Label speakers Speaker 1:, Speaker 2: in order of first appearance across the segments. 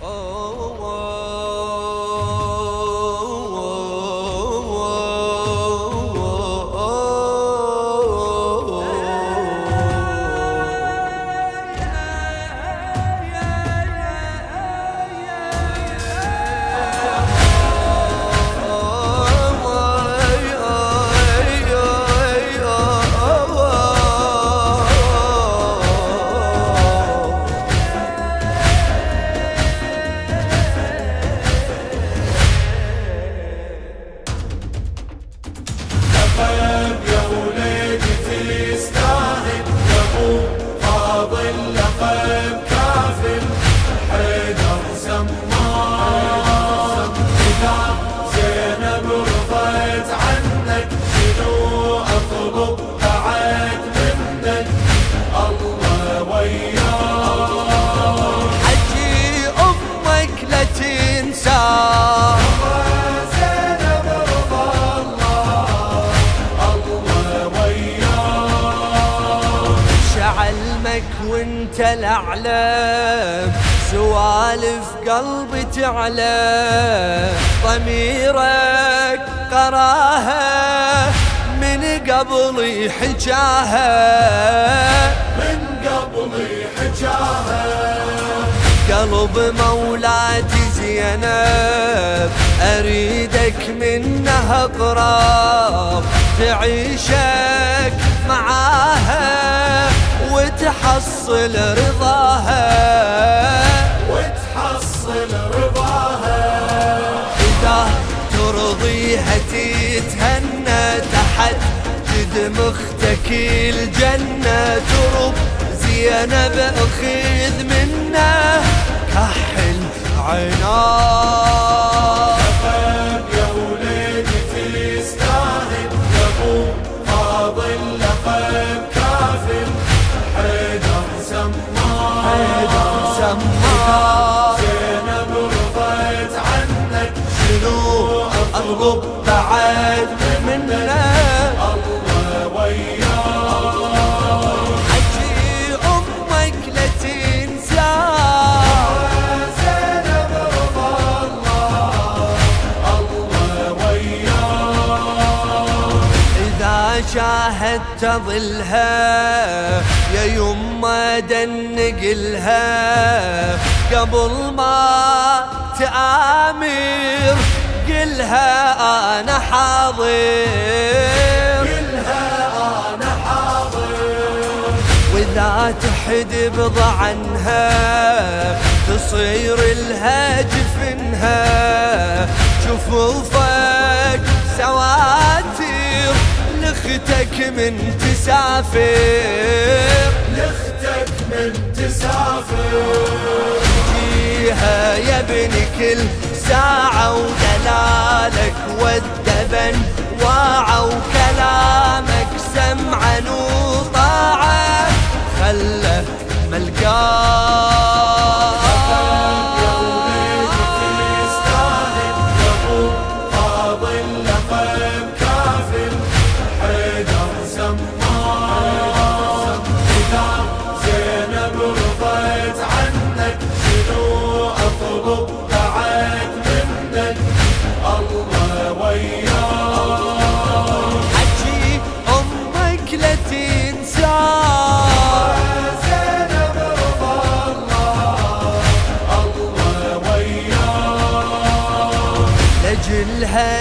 Speaker 1: oh. الاعلى سوالف قلبي تعلى ضميرك قراها من قبل حجاها.
Speaker 2: من قبل حجاها.
Speaker 1: قلب مولاتي زينب. أريدك منها قراب تعيشك معاها وتحصل رضاها.
Speaker 2: وتحصل رضاها.
Speaker 1: إذا ترضيها تتهنى تحت جد مختك الجنة. ترب زينب أخذ منه كحل عناه اذا شاهدت ظلها يا يما دنقلها قبل ما تآمر قلها أنا حاضر.
Speaker 2: قلها أنا حاضر.
Speaker 1: وإذا تحد بضع عنها تصير لها جفنها جفوفك سواتر لاختك من تسافر.
Speaker 2: لاختك من تسافر.
Speaker 1: جيها يا ابن كل ساعة ودلالك والدبن واعوا كلامك سمعا وطاعة. خله ملقاه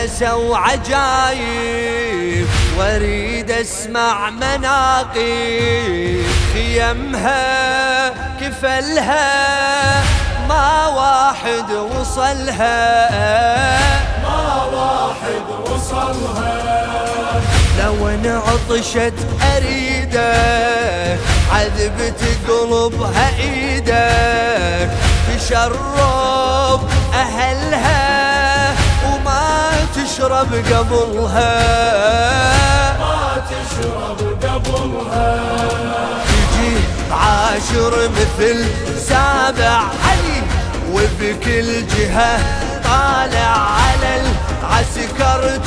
Speaker 1: سو عجايب وأريد أسمع مناقب. خيمها كفلها ما واحد وصلها.
Speaker 2: ما واحد وصلها.
Speaker 1: لو ان عطشت أريدة عذبت قلبها إيدك. تشرب أهلها. تشرب قبلها.
Speaker 2: ما تشرب قبلها
Speaker 1: تجي عاشر مثل سابع علي وبكل جهة طالع على العسكر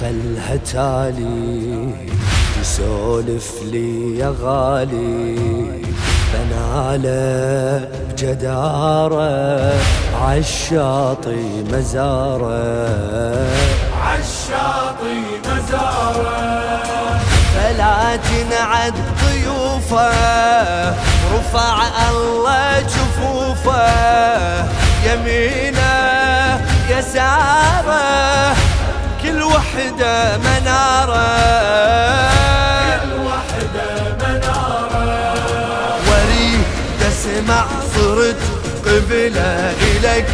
Speaker 1: تالي تسولف لي يا غالي. بناله بجدارة عالشاطي مزاره.
Speaker 2: عالشاطي مزاره.
Speaker 1: فلا تنعد ضيوفه رفع الله جفوفه. يمينه يساره. مناره
Speaker 2: كل وحده منارة.
Speaker 1: وريد اسمع صرت قبله الك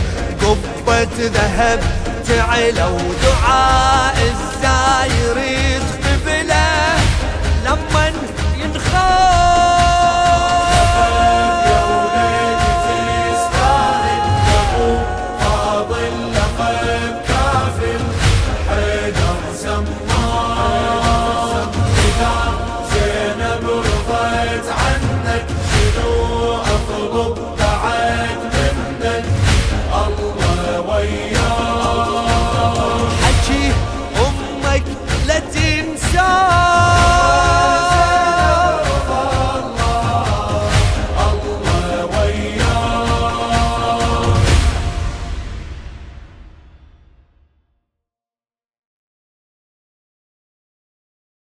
Speaker 1: قبة ذهب تعلى ودعاء الزاير قبله. لمن ينخاف.